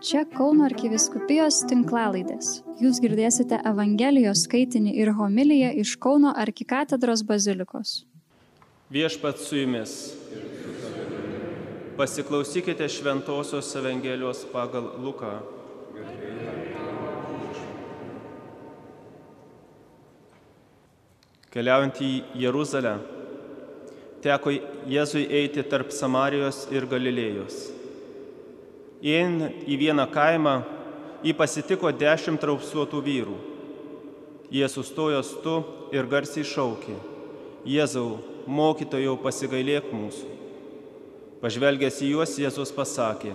Čia Kauno arkiviskupijos tinklalaidės. Jūs girdėsite Evangelijos skaitinį ir homiliją iš Kauno arkikatedros bazilikos. Viešpat su jumis. Pasiklausykite Šventojios Evangelijos pagal Luką. Keliaujant į Jeruzalę, teko Jėzui eiti tarp Samarijos ir Galilėjos. Įeinant į vieną kaimą, jį pasitiko dešimt raupsuotų vyrų. Jie sustojo stu ir garsiai šaukė, Jėzau, mokytojau pasigailėk mūsų. Pažvelgęs į juos, Jėzus pasakė,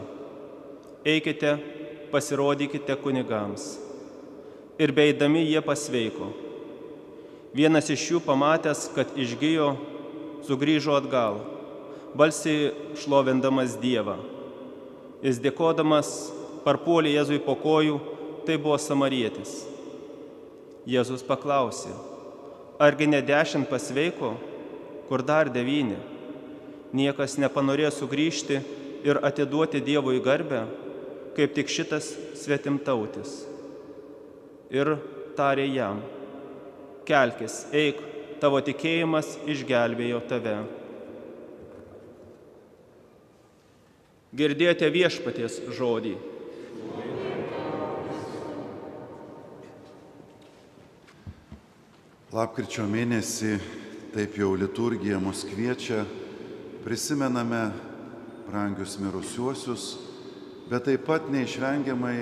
eikite, pasirodykite kunigams. Ir beidami jie pasveiko. Vienas iš jų pamatęs, kad išgyjo, sugrįžo atgal, balsiai šlovindamas Dievą. Jis dėkodamas parpuolė Jėzui po kojų, tai buvo samarietis. Jėzus paklausė, argi ne dešimt pasveiko, kur dar devyni? Niekas nepanorėjo sugrįžti ir atiduoti Dievui garbę, kaip tik šitas svetimtautis. Ir tarė jam, kelkis, eik, tavo tikėjimas išgelbėjo tave. Girdėjote viešpaties žodį. Lapkričio mėnesį, taip jau liturgija mus kviečia, prisimename brangius mirusiuosius, bet taip pat neišvengiamai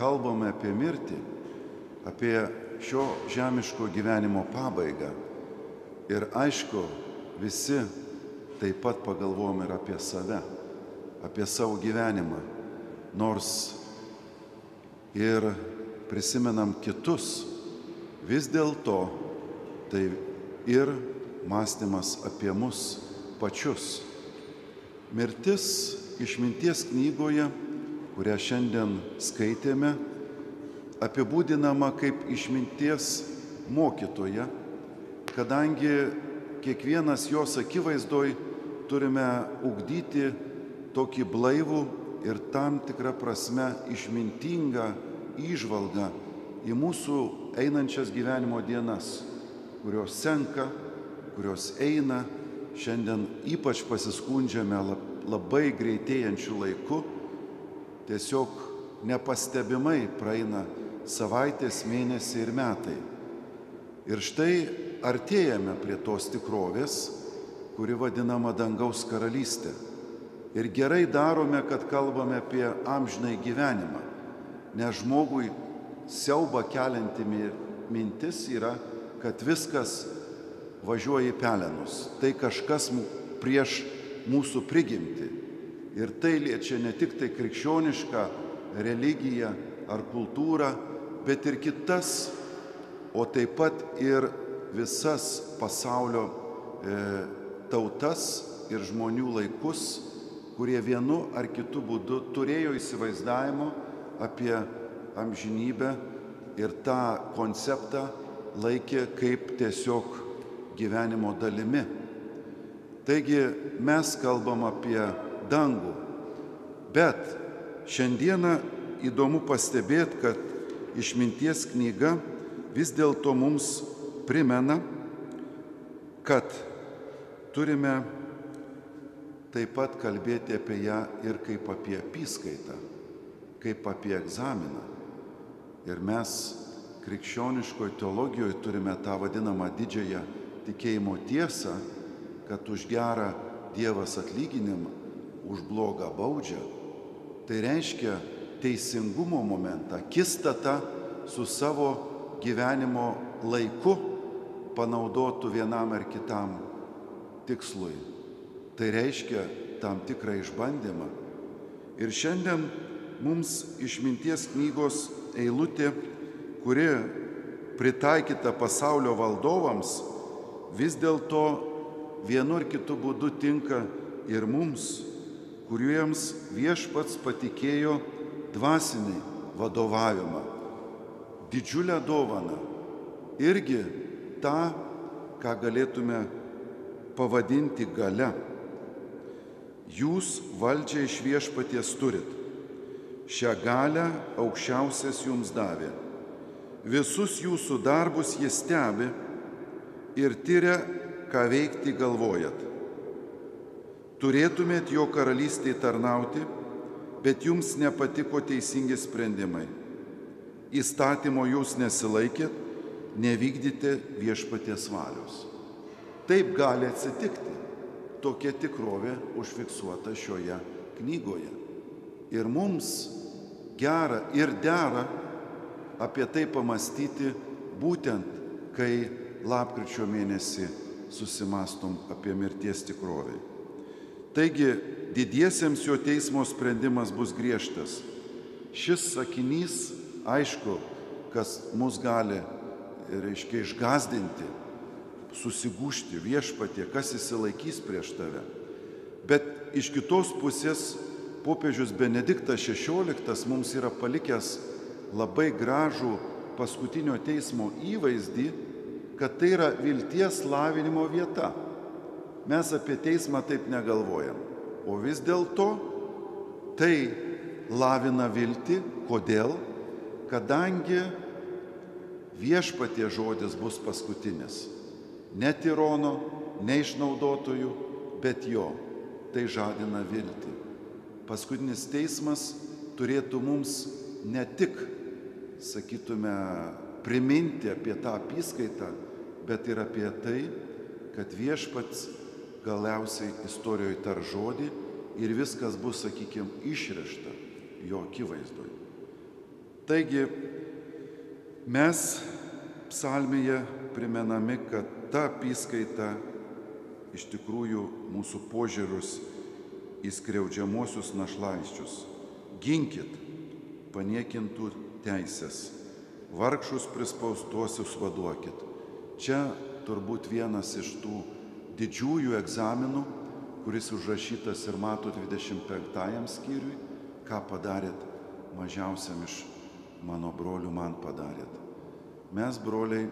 kalbame apie mirtį, apie šio žemiško gyvenimo pabaigą. Ir aišku, visi taip pat pagalvom ir apie save, apie savo gyvenimą, nors ir prisimenam kitus, vis dėlto tai ir mąstymas apie mus pačius. Mirtis išminties knygoje, kurią šiandien skaitėme, apibūdinama kaip išminties mokytoja, kadangi kiekvienas jos akivaizdoj turime ugdyti tokį blaivų ir tam tikrą prasme išmintingą įžvalgą į mūsų einančias gyvenimo dienas, kurios senka, kurios eina, šiandien ypač pasiskundžiame labai greitėjančių laikų, tiesiog nepastebimai praeina savaitės, mėnesiai ir metai. Ir štai artėjame prie tos tikrovės, kuri vadinama dangaus karalystė. Ir gerai darome, kad kalbame apie amžinai gyvenimą, nes žmogui siauba kelianti mintis yra, kad viskas važiuoja į pelenus. Tai kažkas prieš mūsų prigimti. Ir tai liečia ne tik tai krikščionišką religiją ar kultūrą, bet ir kitas, o taip pat ir visas pasaulio e, tautas ir žmonių laikus, kurie vienu ar kitu būdu turėjo įsivaizdavimo apie amžinybę ir tą konceptą laikė kaip tiesiog gyvenimo dalimi. Taigi mes kalbam apie dangų, bet šiandieną įdomu pastebėti, kad išminties knyga vis dėlto mums primena, kad turime taip pat kalbėti apie ją ir kaip apie apskaitą, kaip apie egzaminą. Ir mes krikščioniškoje teologijoje turime tą vadinamą didžiąją tikėjimo tiesą, kad už gerą Dievas atlyginimą, už blogą baudžia. Tai reiškia, teisingumo momentą, kistatą su savo gyvenimo laiku panaudotų vienam ar kitam tikslui. Tai reiškia tam tikrą išbandymą. Ir šiandien mums išminties knygos eilutė, kuri pritaikyta pasaulio valdovams, vis dėlto vienu ar kitu būdu tinka ir mums, kuriems viešpats patikėjo dvasinį vadovavimą, didžiulę dovaną, irgi tą, ką galėtume pavadinti gale. Jūs valdžią iš viešpaties turit. Šią galę aukščiausias jums davė. Visus jūsų darbus jis stebi ir tyria, ką veikti galvojat. Turėtumėt jo karalystėje tarnauti, bet jums nepatiko teisingi sprendimai. Įstatymo jūs nesilaikėt, nevykdyti viešpaties valios. Taip gali atsitikti. Tokia tikrovė užfiksuota šioje knygoje. Ir mums gera ir dera apie tai pamastyti būtent, kai lapkričio mėnesį susimastom apie mirties tikrovę. Taigi didiesiems jo teismo sprendimas bus griežtas. Šis sakinys, aišku, kas mus gali, reiškia, išgazdinti, susigūšti viešpatie, kas įsilaikys prieš tave. Bet iš kitos pusės popiežius Benediktas XVI mums yra palikęs labai gražų paskutinio teismo įvaizdį, kad tai yra vilties lavinimo vieta. Mes apie teismą taip negalvojam. O vis dėlto tai lavina viltį. Kodėl? Kadangi viešpatie žodis bus paskutinis. Ne tirono, ne išnaudotojų, bet jo. Tai žadina viltį. Paskutinis teismas turėtų mums ne tik, sakytume, priminti apie tą apskaitą, bet ir apie tai, kad viešpats galiausiai istorijoje tar žodį ir viskas bus, sakykime, išrešta jo akivaizdoje. Taigi mes psalmėje primenami, kad ta apskaita iš tikrųjų mūsų požiūrius į skriaudžiamuosius našlaiščius. Ginkit paniekintų teisės, vargšus prispaustuosius vaduokit. Čia turbūt vienas iš tų didžiųjų egzaminų, kuris užrašytas ir mato 25 skyriui, ką padarėt mažiausiam iš mano brolių man padarėt. Mes, broliai,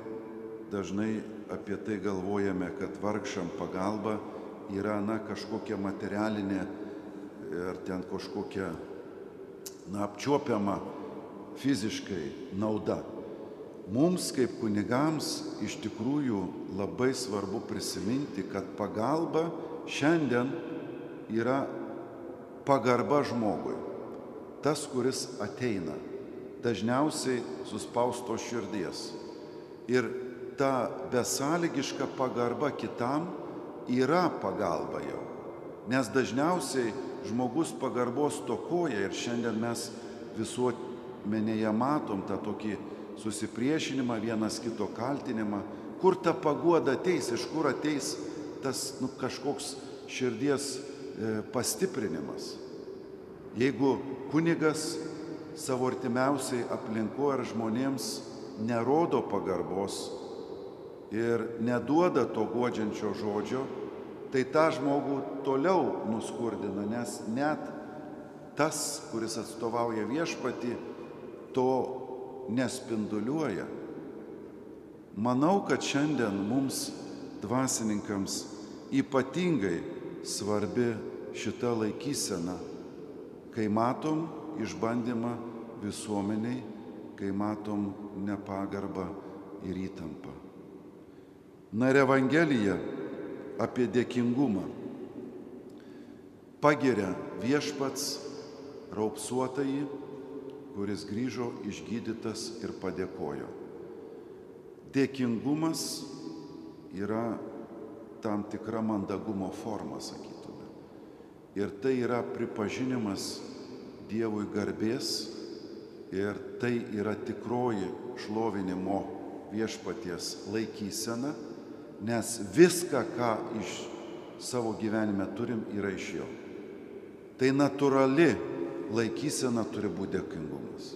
dažnai apie tai galvojame, kad vargšam pagalba yra, na, kažkokia materialinė ar ten kažkokia, na, apčiuopiama fiziškai nauda. Mums kaip kunigams iš tikrųjų labai svarbu prisiminti, kad pagalba šiandien yra pagarba žmogui. Tas, kuris ateina, dažniausiai suspausto širdies. Ir ta besąlygiška pagarba kitam yra pagalba jau. Nes dažniausiai žmogus pagarbos tokoja ir šiandien mes visuomenėje matom tą tokį susipriešinimą, vienas kito kaltinimą, kur ta paguoda ateis, iš kur ateis tas nu, kažkoks širdies e, pastiprinimas. Jeigu kunigas savo artimiausiai aplinko ar žmonėms nerodo pagarbos, ir neduoda to godžiančio žodžio, tai tą žmogų toliau nuskurdina, nes net tas, kuris atstovauja viešpati, to nespinduliuoja. Manau, kad šiandien mums, dvasininkams, ypatingai svarbi šita laikysena, kai matom išbandymą visuomeniai, kai matom nepagarbą ir įtampą. Na ir Evangelija apie dėkingumą pagiria viešpats raupsuotąjį, kuris grįžo išgydytas ir padėkojo. Dėkingumas yra tam tikra mandagumo forma, sakytume. Ir tai yra pripažinimas Dievui garbės ir tai yra tikroji šlovinimo viešpaties laikysena nes viską, ką iš savo gyvenime turim, yra iš jo. Tai natūrali laikysena turi būti dėkingumas.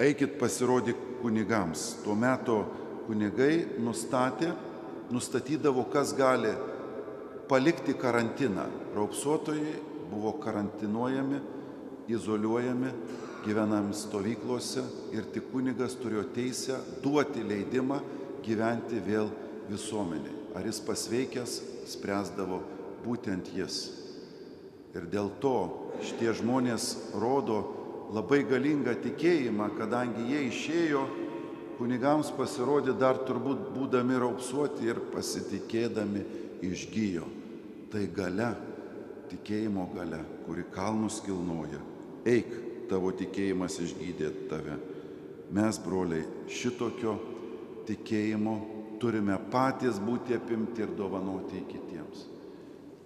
Eikit pasirodyk kunigams. Tuo metu kunigai nustatė, nustatydavo, kas gali palikti karantiną. Raupsuotojai buvo karantinuojami, izoliuojami, gyvenami stovyklose ir tik kunigas turėjo teisę duoti leidimą gyventi vėl visuomeniai. Ar jis pasveikęs, spręsdavo būtent jis. Ir dėl to šitie žmonės rodo labai galingą tikėjimą, kadangi jie išėjo, kunigams pasirodė dar turbūt būdami raupsuoti ir pasitikėdami išgyjo. Tai gale, tikėjimo gale, kuri kalnus kilnoja. Eik, tavo tikėjimas išgydė tave. Mes, broliai, šitokio tikėjimo turime patys būti apimti ir dovanoti kitiems.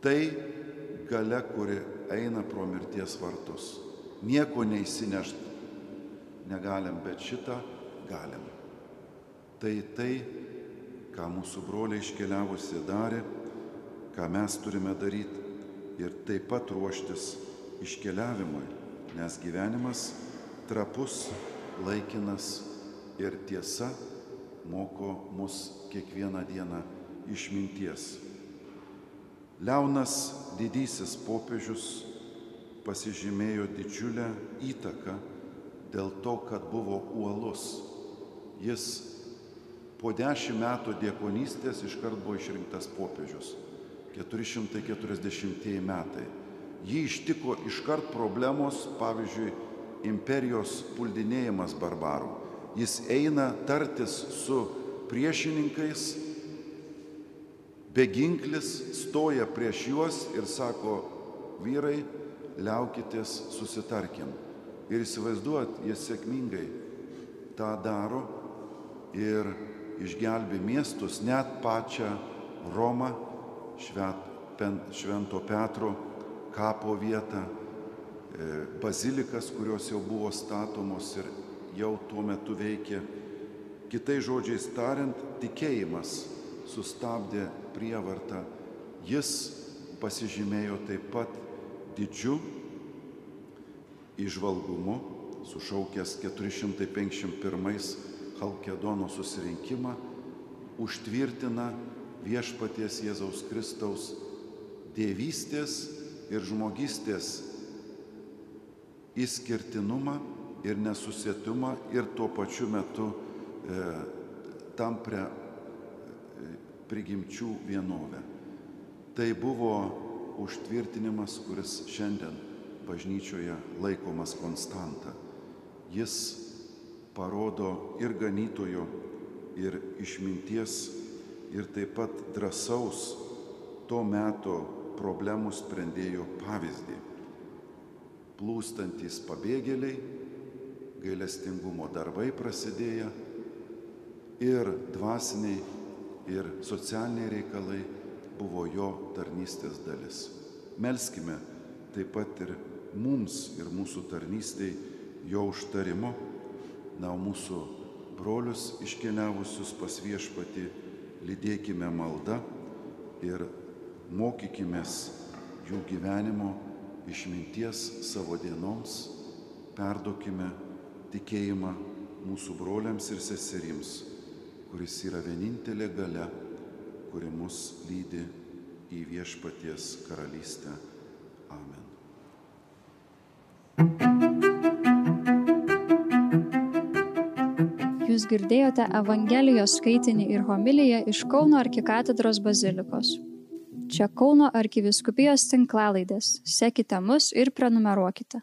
Tai gale, kuri eina pro mirties vartus. Nieko neįsinešti negalim, bet šitą galim. Tai tai, ką mūsų broliai iškeliavusi darė, ką mes turime daryti ir taip pat ruoštis iškeliavimui, nes gyvenimas trapus, laikinas ir tiesa moko mus kiekvieną dieną išminties. Leonas didysis popiežius pasižymėjo didžiulę įtaką dėl to, kad buvo uolus. Jis po dešimt metų diekonystės iškart buvo išrinktas popiežius. 440 metai. Jį ištiko iškart problemos, pavyzdžiui, imperijos puldinėjimas barbarų. Jis eina tartis su priešininkais, beginklis stoja prieš juos ir sako, vyrai, liaukitės, susitarkim. Ir įsivaizduot, jis sėkmingai tą daro ir išgelbi miestus, net pačią Romą, Švento Petro kapo vietą, e, bazilikas, kurios jau buvo statomos ir jau tuo metu veikė. Kitai žodžiais tariant, tikėjimas sustabdė prievartą. Jis pasižymėjo taip pat didžiu išvalgumu, sušaukęs 451 Halkedono susirinkimą, užtvirtina viešpaties Jėzaus Kristaus dievystės ir žmogystės įskirtinumą ir nesusietumą ir tuo pačiu metu e, tampria e, prigimčių vienovę. Tai buvo užtvirtinimas, kuris šiandien bažnyčioje laikomas konstanta. Jis parodo ir ganytojo, ir išminties ir taip pat drąsaus to meto problemų sprendėjo pavyzdį. Plūstantis pabėgėliai, gailestingumo darbai prasidėję ir dvasiniai ir socialiniai reikalai buvo jo tarnystės dalis. Melskime taip pat ir mums ir mūsų tarnystėj jo užtarimo, na, mūsų brolius iškeliavusius pas viešpatį lydėkime maldą ir mokykimės jų gyvenimo išminties savo dienoms, perduokime tikėjimą mūsų broliams ir seserims, kuris yra vienintelė gale, kuri mus lydi į viešpaties karalystę. Amen. Jūs girdėjote Evangelijos skaitinį ir homiliją iš Kauno arkikatedros bazilikos. Čia Kauno arkiviskupijos tinklalaidės. Sekite mus ir prenumeruokite.